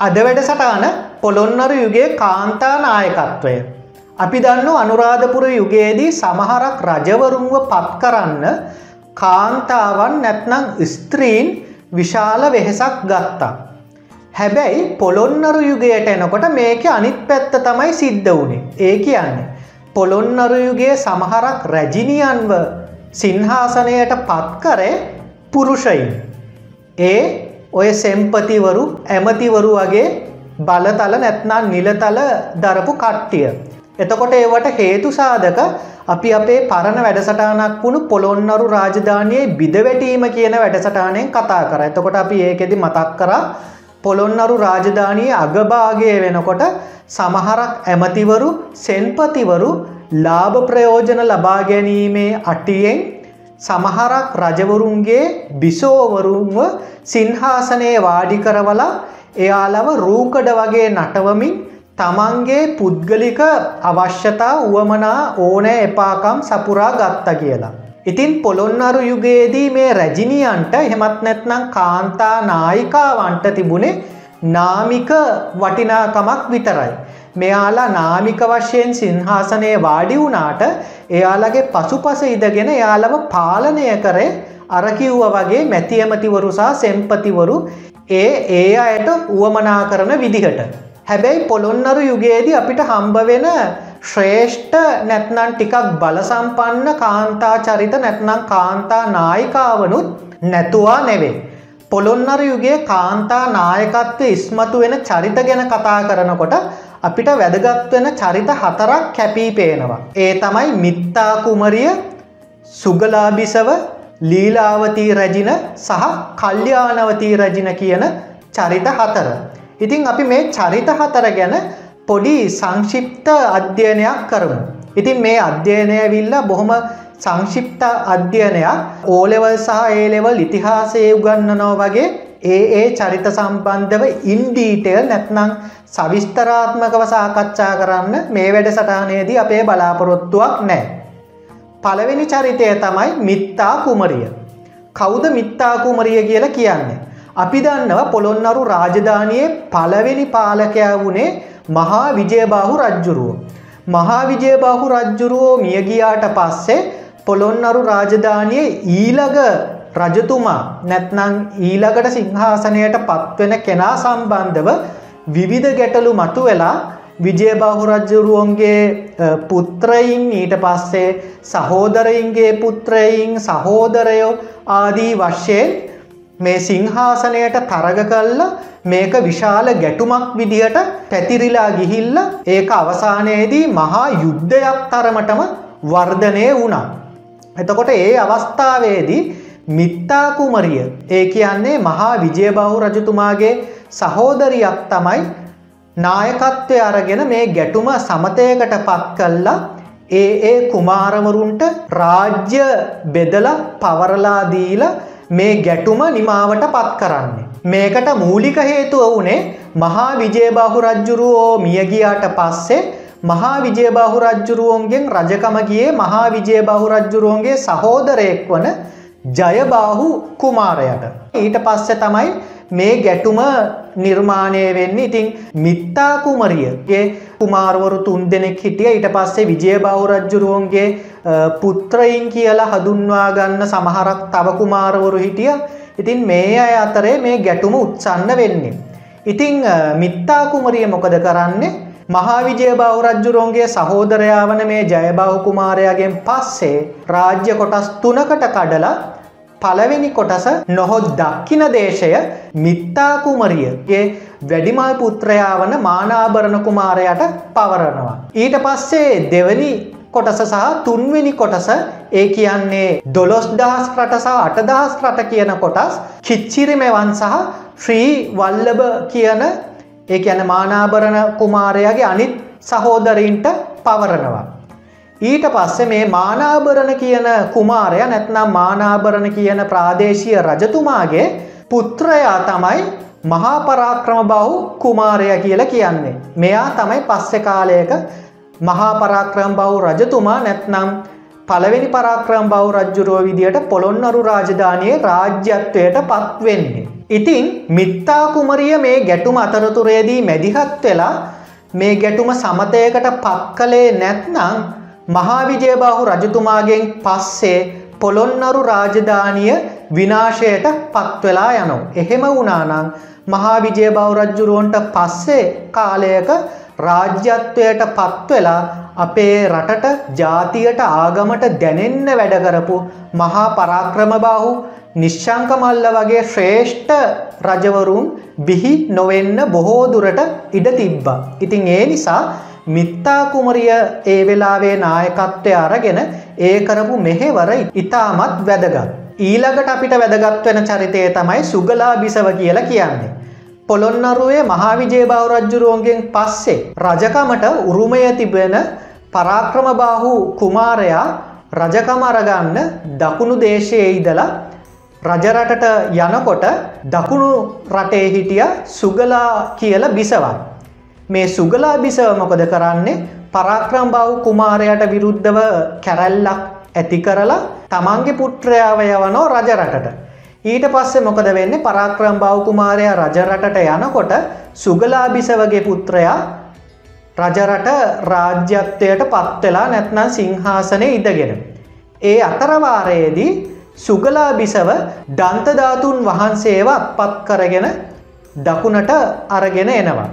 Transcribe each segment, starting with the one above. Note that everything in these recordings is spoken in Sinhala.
අද වැඩසටාන පොළොන්නරු යුගේ කාන්තා නායකත්වය. අපි දන්න අනුරාධපුර යුගයේදී සමහරක් රජවරුන්ව පත් කරන්න කාන්තාවන් නැත්නම් ස්ත්‍රීන් විශාල වෙහෙසක් ගත්තා. හැබැයි පොළොන්නරු යුගයට එනකොට මේක අනිත් පැත්ත තමයි සිද්ධ වුණේ. ඒ කියන්නේ. පොළොන්නරු යුගේ සමහරක් රැජිනියන්ව සිංහාසනයට පත්කරේ පුරුෂයින්. ඒ ඔය සෙම්පතිවරු ඇමතිවරු වගේ බලතල නැත්නම් නිලතල දරපු කට්ටිය. එතකොට ඒවට හේතු සාධක අපි අපේ පරණ වැඩසටානක් වුණු පොළොන්නරු රාජධානයේ බිදවැටීම කියන වැඩසටානයෙන් කතා කර එතකොට අපි ඒකෙදි මතක් කර පොළොන්නරු රාජධානයේ අගභාගය වෙනකොට සමහරක් ඇමතිවරු සෙන්පතිවරු ලාභ ප්‍රයෝජන ලබා ගැනීමේ අටියෙන් සමහරක් රජවරුන්ගේ බිසෝවරුන්ව සිංහාසනයේ වාඩි කරවලා එයාලව රූකඩ වගේ නටවමින් තමන්ගේ පුද්ගලික අවශ්‍යතා වුවමනා ඕනෑ එපාකම් සපුරා ගත්ත කියලා. ඉතින් පොළොන්නරු යුගයේදී මේ රැජිනියන්ට හෙමත් නැත්නම් කාන්තා නායිකාවන්ට තිබුණේ නාමික වටිනාකමක් විතරයි. මෙයාලා නාමික වශයෙන් සිංහාසනයේ වාඩි වුණාට එයාලගේ පසුපස ඉදගෙන එයාලව පාලනය කරේ අරකිව්ව වගේ මැතිඇමතිවරු සහ සෙම්පතිවරු ඒ ඒ අයට වුවමනා කරන විදිහට. හැබැයි පොළොන්නරු යුගයේදී අපිට හම්බ වෙන ශ්‍රේෂ්ඨ නැත්නම් ටිකක් බලසම්පන්න කාන්තා චරිත නැත්නම් කාන්තා නායිකාවනුත් නැතුවා නෙවේ. පොළොන්නරු යුගේ කාන්තා නායකත්ව ඉස්මතු වෙන චරිත ගැන කතා කරනකොට අපිට වැදගත් වෙන චරිත හතරක් කැපී පේනවා. ඒ තමයි මිත්තා කුමරිය සුගලාබිසව ලීලාවතී රැජින සහ කල්්‍යානවතී රැජින කියන චරිත හතර. ඉතින් අපි මේ චරිත හතර ගැන පොඩි සංශිප්ත අධ්‍යයනයක් කරමු. ඉතින් මේ අධ්‍යයනය විල්ල බොහොම සංශිප්ත අධ්‍යයනයක් ඕලෙවල් සහ ඒලෙවල් ඉතිහාසය උගන්නනෝ වගේ ඒ ඒ චරිත සම්බන්ධව ඉන්ඩීටේල් නැත්නම් සවිස්තරාත්මකව සාකච්ඡා කරන්න මේ වැඩ සටහනයේදී අපේ බලාපොරොත්තුවක් නෑ. පළවෙනි චරිතය තමයි මිත්තා කුමරිය. කෞද මිත්තා කුමරිය කියලා කියන්නේ. අපි දන්නව පොළොන්නරු රාජධානයේ පළවෙනි පාලකයා වුණේ මහා විජයබාහු රජ්ජුරුව. මහා විජයබාහු රජ්ජුරුවෝ මියගියාට පස්සේ පොළොන්නරු රාජධානයේ ඊළඟ රජතුමා නැත්නං ඊළඟට සිංහාසනයට පත්වෙන කෙනා සම්බන්ධව විවිධ ගැටලු මතු වෙලා විජයබාහු රජ්ජුරුවන්ගේ පුත්‍රයින් ඊට පස්සේ සහෝදරයින්ගේ පුත්‍රයින් සහෝදරයෝ ආදී වශයෙන් මේ සිංහාසනයට තරග කල්ල මේක විශාල ගැටුමක් විදිහට පැතිරිලා ගිහිල්ල ඒක අවසානයේදී මහා යුද්ධයක් තරමටම වර්ධනය වුණා. එතකොට ඒ අවස්ථාවේදී මිත්තා කුමරිය ඒ කියන්නේ මහා විජයබහු රජතුමාගේ සහෝදරියක් තමයි නායකත්වය අරගෙන මේ ගැටුම සමතයකට පත් කල්ලා ඒ ඒ කුමාරවරුන්ට රාජ්‍ය බෙදල පවරලාදීල මේ ගැටුම නිමාවට පත් කරන්නේ. මේකට මූලික හේතුව වුණේ මහා විජයබාහු රජ්ජුරුවෝ මියගියාට පස්සේ මහා විජයබාහු රජ්ජුරුවන්ගෙන් රජකමගියේ මහා විජයබාහු රජ්ජුරුවන්ගේ සහෝදරයෙක් වන ජයබාහු කුමාරයට. ඊට පස්සෙ තමයි මේ ගැටුම නිර්මාණය වෙන්න ඉතින් මිත්තා කුමරියගේ කුමාරවරු තුන් දෙනෙක් හිටිය ඊට පස්සේ විජය බෞ රජ්ජුරුවන්ගේ පුත්‍රයින් කියලා හදුන්වා ගන්න සමහරක් තව කුමාරවරු හිටිය ඉතින් මේ අය අතරේ මේ ගැටුම උත්සන්න වෙන්නේ. ඉතිං මිත්තා කුමරිය මොකද කරන්නේ මහා විජය බෞ රජ්ජුරුවන්ගේ සහෝදරයා වන මේ ජයබෞ කුමාරයාගෙන් පස්සේ රාජ්‍ය කොටස් තුනකට කඩලා පළවෙනි කොටස නොහොත් දක්කින දේශය මිත්තා කුමරියගේ වැඩිමල් පුත්‍රයා වන මානාභරණ කුමාරයට පවරනවා. ඊට පස්සේ දෙවනි කොටස සහ තුන්වෙනි කොටස ඒ කියන්නේ දොළොස් දහස් රට සහ අටදහස් රට කියන කොටස් කිච්චිරිමෙවන් සහ ශ්‍රී වල්ලභ කියන ඒ කියන මානාභරණ කුමාරයාගේ අනිත් සහෝදරීන්ට පවරනවා. ඊට පස්සේ මේ මානාභරණ කියන කුමාරය නැත්නම් මානාභරණ කියන ප්‍රාදේශීය රජතුමාගේ පුත්‍රයා තමයි මහාපරාක්‍රම බහු කුමාරය කියලා කියන්නේ. මෙයා තමයි පස්සෙ කාලයක මහාපරාක්‍රම බහු රජතුමා නැත්නම් පළවෙනි පරාක්‍රම් බව රජ්ජුරුව විදියට පොළොන්නරු රාජධානයේ රාජ්‍යත්වයට පත්වෙන්නේ. ඉතින් මිත්තා කුමරිය මේ ගැටුම අතරතුරේදී මැදිහත් වෙලා මේ ගැටුම සමතයකට පත් කළේ නැත්නම් මහාවිජයබාහු රජතුමාගෙන් පස්සේ පොළොන්නරු රාජධානිය විනාශයට පත්වෙලා යනෝ. එහෙම වුණානං මහා විජයබව රජ්ජුරුවන්ට පස්සේ කාලයක රාජ්‍යත්වයට පත්වෙලා අපේ රටට ජාතියට ආගමට දැනෙන්න වැඩකරපු මහා පරාක්‍රමබාහු නිශ්ශංකමල්ල වගේ ශ්‍රේෂ්ඨ රජවරුන් බිහි නොවෙන්න බොහෝ දුරට ඉඩ තිබ්බා. ඉතින් ඒ නිසා මිත්තා කුමරිය ඒ වෙලාවේ නායකත්වය අරගෙන ඒ කරපු මෙහෙවර ඉතාමත් වැදගත්. ඊළඟට අපිට වැදගත් වෙන චරිතය තමයි සුගලා බිසව කියලා කියන්නේ. පොළොන්නරුවේ මහාවිජය බෞරජ්ජුරුවන්ගෙන් පස්සේ රජකමට උරුමය තිබෙන පරාක්‍රමබාහු කුමාරයා රජකම අරගන්න දකුණු දේශයේ ඉදලා රජරටට යනකොට දකුණු රටේ හිටිය සුගලා කියල බිසවත්. මේ සුගලා බිසව මොකද කරන්නේ පරාක්‍රම් බව් කුමාරයට විරුද්ධව කැරැල්ලක් ඇති කරලා තමන්ගේ පුත්‍රයාව යවනෝ රජරටට. ඊට පස්සේ මොකද වෙන්නේ පරාක්‍රම් බව් කුමාරයා රජරටට යනකොට සුගලා බිසවගේ පුත්‍රයා රජරට රාජ්‍යත්වයට පත්වෙලා නැත්නම් සිංහාසනය ඉදගෙන. ඒ අතරවාරයේදී සුගලා බිසව දන්තධාතුන් වහන්සේව අත්පත් කරගෙන දකුණට අරගෙන එනවා.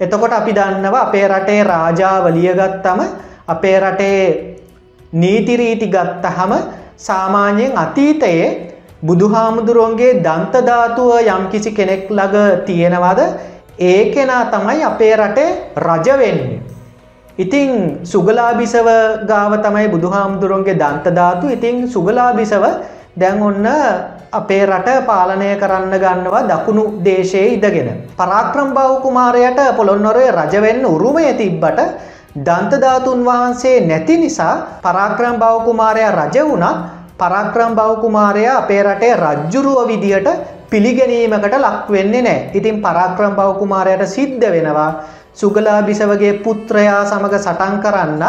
එතකොට අපි දන්නව අපේ රටේ රාජාවලිය ගත්තම අපේ රටේ නීතිරීති ගත්තහම සාමාන්‍යයෙන් අතීතයේ බුදුහාමුදුරුවන්ගේ දන්තධාතුව යම්කිසි කෙනෙක් ළඟ තියෙනවද ඒ කෙනා තමයි අපේ රටේ රජවෙන්නේ. ඉතිං සුගලාබිසව ගාව තමයි බුදුහාමුදුරුවන්ගේ දන්තධාතු ඉතිං සුගලාබිසව දැන් ඔන්න අපේ රට පාලනය කරන්න ගන්නවා දකුණු දේශයේ ඉදගෙන. පරාක්‍රම් බව කුමාරයට පොළොන්නොරේ රජවෙන්න උරුමය තිබ්බට දන්තධාතුන් වහන්සේ නැති නිසා පරාක්‍රම් බව කුමාරයා රජ වුණා පරාක්‍රම් බව කුමාරයා අපේ රටේ රජ්ජුරුව විදිහට පිළිගැනීමකට ලක් වෙන්නේ නෑ. ඉතින් පරාක්‍රම් බව කුමාරයට සිද්ධ වෙනවා සුගලා බිසවගේ පුත්‍රයා සමඟ සටන් කරන්න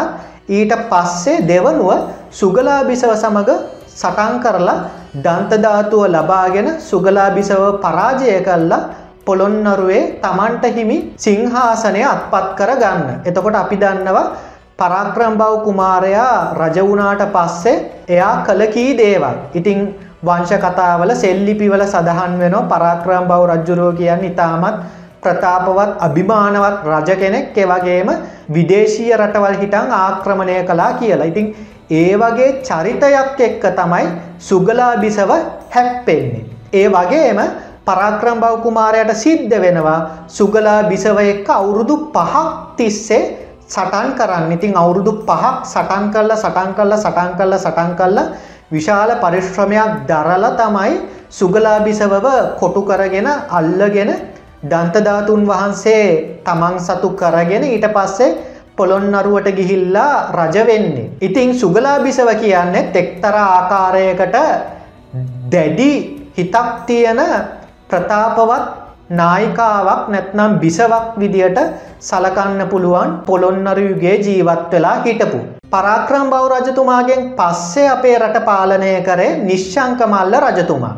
ඊට පස්සේ දෙවනුව සුගලා බිසව සමඟ සටන් කරලා දන්තධාතුව ලබාගෙන සුගලා බිසව පරාජය කල්ලා පොළොන්නරුවේ තමන්ට හිමි සිංහාසනය අත්පත් කර ගන්න. එතකොට අපි දන්නවා පරාක්‍රම් බව කුමාරයා රජවුණාට පස්සේ එයා කළ කී දේවල්. ඉතිං වංශ කතාවල සෙල්ලිපිවල සඳහන් වෙනවා පරාක්‍රම් බව රජ්ජුරුව කියන්න ඉතාමත් ප්‍රතාපවත් අභිමානවත් රජ කෙනෙක් එවගේම විදේශීය රටවල් හිටන් ආක්‍රමණය කලා කියලා. ඉතිං ඒ වගේ චරිතයක් එක්ක තමයි සුගලා බිසව හැප්පෙන්නේ. ඒ වගේම පරාක්‍රම් බව කුමාරයට සිද්ධ වෙනවා සුගලා බිසව එක්ක අවුරුදු පහක් තිස්සේ සටන් කරන්න ඉතින් අවුරුදු පහක් සටන් කරලා සටන් කරලා සටන් කරලා සටන් කරලා විශාල පරිශ්‍රමයක් දරල තමයි සුගලා බිසවව කොටු කරගෙන අල්ලගෙන දන්තධාතුන් වහන්සේ තමන් සතු කරගෙන ඊට පස්සේ පොළොන්නරුවට ගිහිල්ලා රජ වෙන්නේ. ඉතිං සුගලා බිසව කියන්නේ තෙක්තර ආකාරයකට දැඩි හිතක් තියෙන ප්‍රතාපවත් නායිකාවක් නැත්නම් බිසවක් විදියට සලකන්න පුළුවන් පොළොන්නරයුගේ ජීවත් වෙලා හිටපු. පරාක්‍රම් බව රජතුමාගෙන් පස්සේ අපේ රට පාලනය කරේ නිශ්ශංකමල්ල රජතුමා.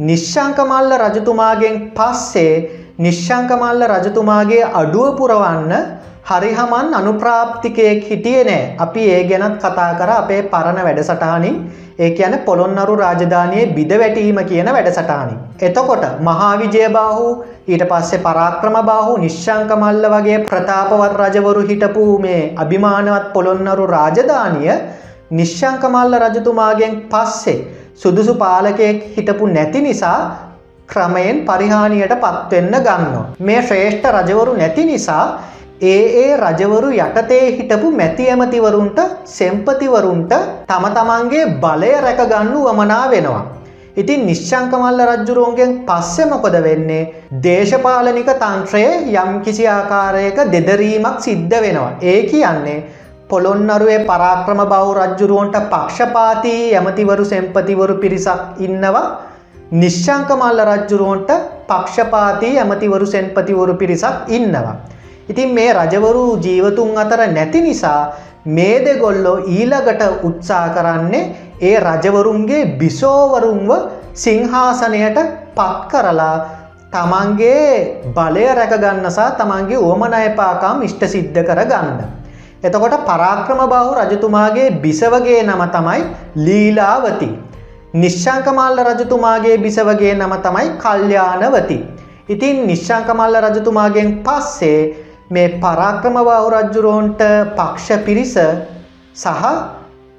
නිශ්ශංකමල්ල රජතුමාගෙන් පස්සේ නිශ්ශංකමල්ල රජතුමාගේ අඩුව පුරවන්න හරිහමන් අනුප්‍රාප්තිකයෙක් හිටියේ නෑ අපි ඒ ගැනත් කතා කර අපේ පරණ වැඩසටහනින් ඒ කියන පොළොන්නරු රාජධානයේ බිද වැටීම කියන වැඩසටානි. එතකොට මහාවිජය බාහු ඊට පස්සේ පරාක්‍රම බාහු නිශ්ශංකමල්ල වගේ ප්‍රතාපවත් රජවරු හිටපු මේ අභිමානවත් පොළොන්නරු රාජධානිය නිශ්ශංකමල්ල රජතුමාගෙන් පස්සේ සුදුසු පාලකයෙක් හිටපු නැති නිසා ක්‍රමයෙන් පරිහානියට පත්වෙන්න ගන්නවා. මේ ශ්‍රේෂ්ඨ රජවරු නැති නිසා ඒ ඒ රජවරු යටතේ හිටපු මැති ඇමතිවරුන්ට සෙම්පතිවරුන්ට තම තමන්ගේ බලය රැකගන්නු වමනා වෙනවා. ඉතින් නිශ්ශංකමල්ල රජ්ජුරුවන්ගෙන් පස්සෙ මොකොද වෙන්නේ දේශපාලනික තන්ත්‍රයේ යම් කිසි ආකාරයක දෙදරීමක් සිද්ධ වෙනවා. ඒ කියන්නේ පොළොන්නරුවේ පරාක්‍රම බව රජ්ජුරුවන්ට පක්ෂපාතිී ඇමතිවරු සෙම්පතිවරු පිරිසක් ඉන්නවා නිශ්ශංකමල්ල රජ්ජුරුවන්ට පක්ෂපාතිී ඇමතිවරු සෙන්පතිවරු පිරිසක් ඉන්නවා. ඉතින් මේ රජවරු ජීවතුන් අතර නැති නිසා මේ දෙගොල්ලෝ ඊළඟට උත්සා කරන්නේ ඒ රජවරුන්ගේ බිසෝවරුන්ව සිංහාසනයට පත් කරලා තමන්ගේ බලය රැකගන්නසා තමන්ගේ ඕමනයපාකම් ඉෂ්ට සිද්ධ කරගන්න. එතකොට පරාක්‍රම බහු රජතුමාගේ බිසවගේ නම තමයි ලීලාවති. නිශ්ශංකමල්ල රජතුමාගේ බිසවගේ නම තමයි කල්්‍යානවති. ඉතින් නිශ්ශංකමල්ල රජතුමාගෙන් පස්සේ මේ පරාක්‍රම බහු රජ්ජුරෝන්ට පක්ෂ පිරිස සහ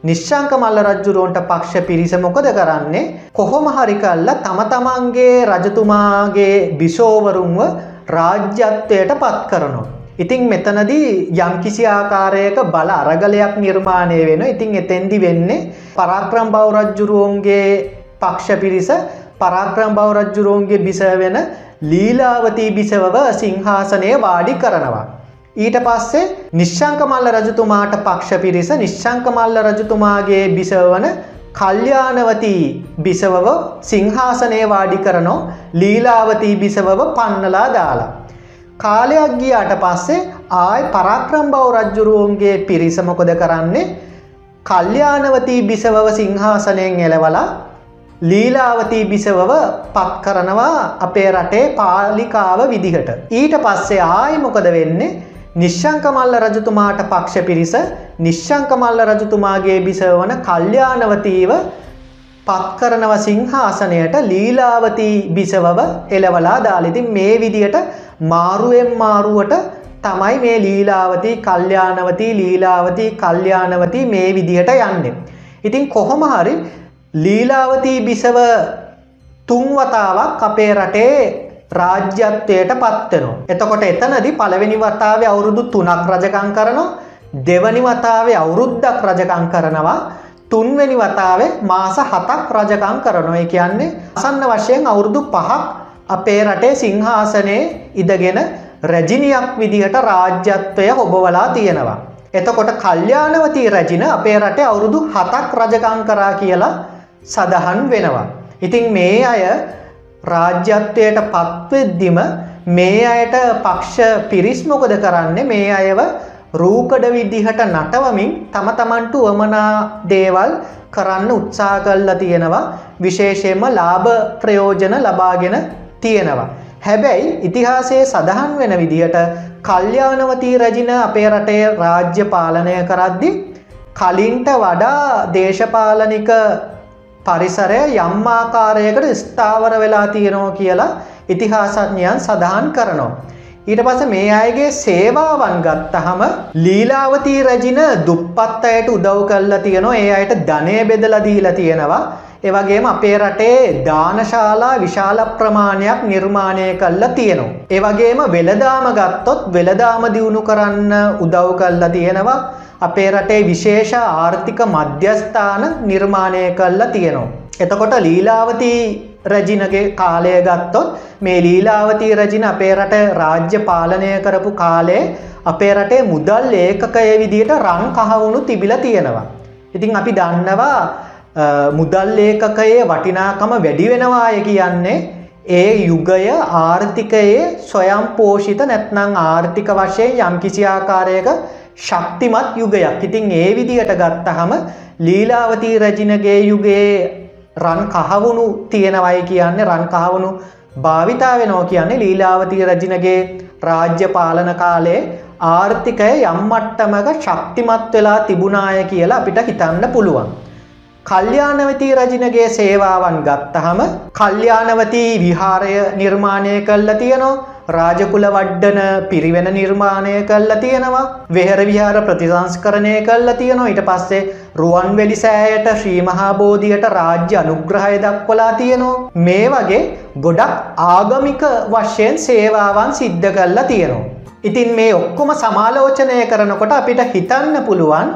නිශ්ශංකමල්ල රජ්ජුරුවන්ට පක්ෂ පිරිස මොකද කරන්නේ කොහොම හරිකල්ල තම තමන්ගේ රජතුමාගේ බිසෝවරුන්ව රාජ්‍යත්වයට පත් කරනවා. ඉතිං මෙතනදී යම්කිසි ආකාරයක බල අරගලයක් නිර්මාණය වෙන ඉතිං එතැන්දි වෙන්නේ පරාක්‍රම් බෞරජ්ජුරුවන්ගේ පක්ෂ පිරිස පරාක්‍රම් බෞරජ්ජුරුවන්ගේ බිස වෙන ලීලාවතී බිසවව සිංහාසනය වාඩි කරනවා. ඊට පස්සේ නිශ්ශංක මල්ල රජතුමාට පක්ෂ පිරිස නිශ්ශංක මල්ල රජතුමාගේ බිසවන කල්්‍යානවතී බිසවව සිංහාසනය වාඩි කරනෝ ලීලාවතී බිසවව පන්නලා දාලා. කාලයක් ගියාට පස්සේ ආය පරාක්‍රම් බව රජ්ජුරුවන්ගේ පිරිස මොකොද කරන්නේ කල්්‍යානවතී බිසවව සිංහාසනයෙන් එලවලා ලීලාවතී බිසවව පත් කරනවා අපේ රටේ පාලිකාව විදිහට. ඊට පස්සේ ආය මොකද වෙන්නේ නිශ්ශංකමල්ල රජතුමාට පක්ෂ පිරිස නිශ්ශංකමල්ල රජතුමාගේ බිසවන කල්්‍යානවතීව පත්කරනව සිංහාසනයට ලීලාවතී බිසවව එලවලා දාලිතින් මේ විදියට මාරුවෙන් මාරුවට තමයි මේ ලීලාවතී කල්්‍යානවතී ලීලාවතී කල්්‍යානවතී මේ විදිහට යන්නේ. ඉතින් කොහොම හරි ලීලාවතී බිසව තුන්වතාවක් අපේ රටේ රාජ්‍යත්වයට පත්වෙනවා. එතකොට එතනදි පළවෙනි වතාවේ අවුරුදු තුනක් රජකං කරනවා දෙවනි වතාවේ අවුරුද්දක් රජකං කරනවා තුන්වැනි වතාවේ මාස හතක් රජකං කරනවා කියන්නේ අසන්න වශයෙන් අවුරුදු පහක් අපේ රටේ සිංහාසනයේ ඉදගෙන රැජිනියක් විදිහට රාජ්‍යත්වය හොබවලා තියෙනවා. එතකොට කල්්‍යානවතී රැජින අපේ රටේ අවුරුදු හතක් රජකං කරා කියලා සඳහන් වෙනවා. ඉතින් මේ අය රාජ්‍යත්වයට පත්වෙද්දිම මේ අයට පක්ෂ පිරිස් මොකද කරන්නේ මේ අයව රූකඩ විදිහට නටවමින් තම තමන්ටු වමනා දේවල් කරන්න උත්සා කල්ලා තියෙනවා විශේෂයෙන්ම ලාභ ප්‍රයෝජන ලබාගෙන තියෙනවා. හැබැයි ඉතිහාසයේ සඳහන් වෙන විදිහට කල්්‍යානවතී රජින අපේ රටේ රාජ්‍ය පාලනය කරද්දි කලින්ට වඩා දේශපාලනික පරිසරය යම් ආකාරයකට ස්ථාවර වෙලා තියෙනවා කියලා ඉතිහාසඥයන් සඳහන් කරනවා. ඊට පස මේ අයගේ සේවාවන් ගත්තහම ලීලාවතී රජින දුප්පත් අයට උදව් කල්ලා තියෙනවා ඒ අයට ධනය බෙදල දීලා තියෙනවා ඒවගේම අපේ රටේ දානශාලා විශාල ප්‍රමාණයක් නිර්මාණය කල්ලා තියෙනවා. ඒවගේම වෙළදාම ගත්තොත් වෙළදාම දියුණු කරන්න උදව් කල්ලා තියෙනවා අපේ රටේ විශේෂ ආර්ථික මධ්‍යස්ථාන නිර්මාණය කල්ලා තියෙනවා. එතකොට ලීලාවතී රජිනගේ කාලය ගත්තොත් මේ ලීලාවතී රජින අපේ රට රාජ්‍ය පාලනය කරපු කාලේ අපේ රටේ මුදල් ඒකකය විදියට රං කහවුණු තිබිල තියෙනවා. ඉතින් අපි දන්නවා මුදල් ඒකකයේ වටිනාකම වැඩි වෙනවාය කියන්නේ ඒ යුගය ආර්ථිකයේ සොයම් පෝෂිත නැත්නං ආර්ථික වශයෙන් යම් කිසි ආකාරයක ශක්තිමත් යුගයක් ඉතින් ඒ විදිහට ගත්තහම ලීලාවතී රජිනගේ යුගයේ රන් කහවුණු තියෙනවයි කියන්නේ රන් කහවුණු භාවිතා වෙනෝ කියන්නේ ලීලාවතී රජිනගේ රාජ්‍ය පාලන කාලේ ආර්ථිකය යම්මට්ටමක ශක්තිමත් වෙලා තිබුණාය කියලා අපිට හිතන්න පුළුවන්. කල්්‍යානවතී රජිනගේ සේවාවන් ගත්තහම කල්්‍යානවතී විහාරය නිර්මාණය කල්ල තියනවා. රාජකුල වඩ්ඩන පිරිවෙන නිර්මාණය කල්ලා තියෙනවා. වෙහර විහාර ප්‍රතිසංස්කරණය කල්ලා තියෙනවා. ඊට පස්සේ රුවන් වෙලි සෑයට ශ්‍රී මහාබෝධියට රාජ්‍ය අනුග්‍රහය දක්වලා තියෙනවා. මේ වගේ ගොඩක් ආගමික වශයෙන් සේවාවන් සිද්ධ කල්ලා තියෙනවා. ඉතින් මේ ඔක්කොම සමාලෝචනය කරනකොට අපිට හිතන්න පුළුවන්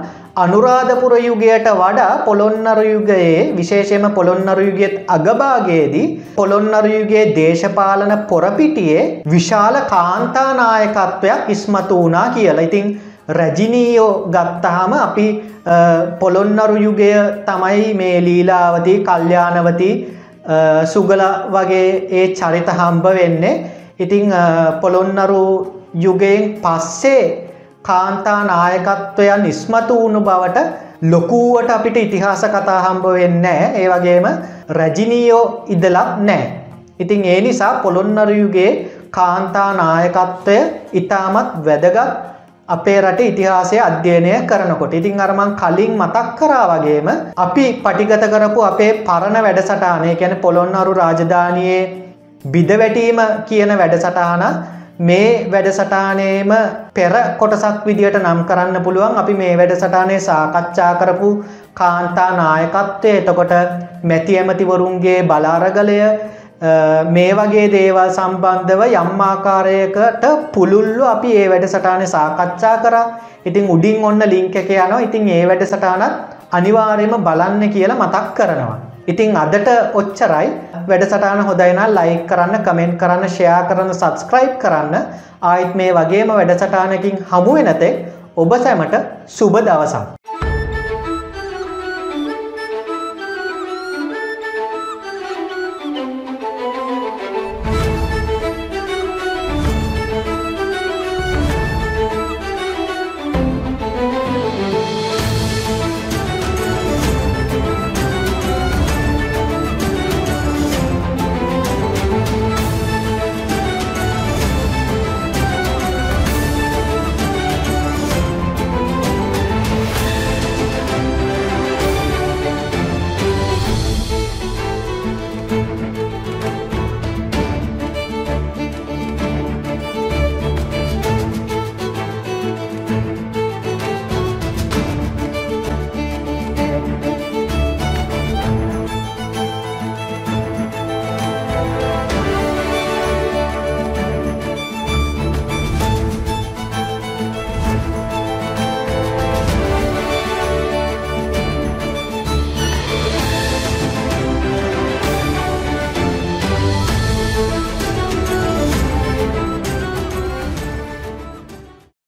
අනුරාධපුර යුගයට වඩා පොළොන්නරු යුගයේ විශේෂයම පොළොන්නරු යුගෙත් අගභාගයේදී පොළොන්නරු යුගේ දේශපාලන පොරපිටියේ විශාල කාන්තානායකත්වයක් ඉස්මතු වනා කියලා. ඉතිං රැජිනීයෝ ගත්තහම අපි පොළොන්නරු යුගය තමයි මේ ලීලාවති කල්්‍යානවති සුගල වගේ ඒ චරිත හම්බ වෙන්නේ. ඉතිං පොළොන්නරු යුගයෙන් පස්සේ කාන්තා නායකත්වයන් ඉස්මතු වුණු බවට ලොකුවට අපිට ඉතිහාස කතා හම්බ වෙන්න ඒ වගේම රැජිනීයෝ ඉදලක් නෑ. ඉතින් ඒ නිසා පොළොන්නරුයුගේ කාන්තා නායකත්වය ඉතාමත් වැදගත් අපේ රට ඉතිහාසය අධ්‍යයනය කරනකොට ඉතින් අරමං කලින් මතක් කරා වගේම අපි පටිගත කරපු අපේ පරණ වැඩසටානය ගැන පොළොන්නරු රාජධානයේ බිදවැටීම කියන වැඩසටාන මේ වැඩසටානයේම පෙර කොටසක් විදිට නම් කරන්න පුළුවන්. අපි මේ වැඩසටානය සාකච්ඡා කරපු කාන්තා නායකත්වය. එතකොට මැති ඇමතිවරුන්ගේ බලාරගලය මේ වගේ දේවල් සම්බන්ධව යම්මාකාරයකට පුළුල්ලු අපි ඒ වැඩ සටාන සාකච්ඡා කර. ඉතින් උඩින් ඔන්න ලිංක එක යනවා. ඉතින් ඒ වැඩ සටානත් අනිවාර්යම බලන්න කියලා මතක් කරනවා. ඉතිං අදට ඔච්චරයි වැඩසටාන හොදයින ලයි කරන්න කමෙන්ට් කරන්න ෂයා කරන්න සබස්ක්‍රයිබ් කරන්න ආයිත් මේ වගේම වැඩසටානකින් හමුවෙනතෙක් ඔබ සැමට සුබ දවසම්.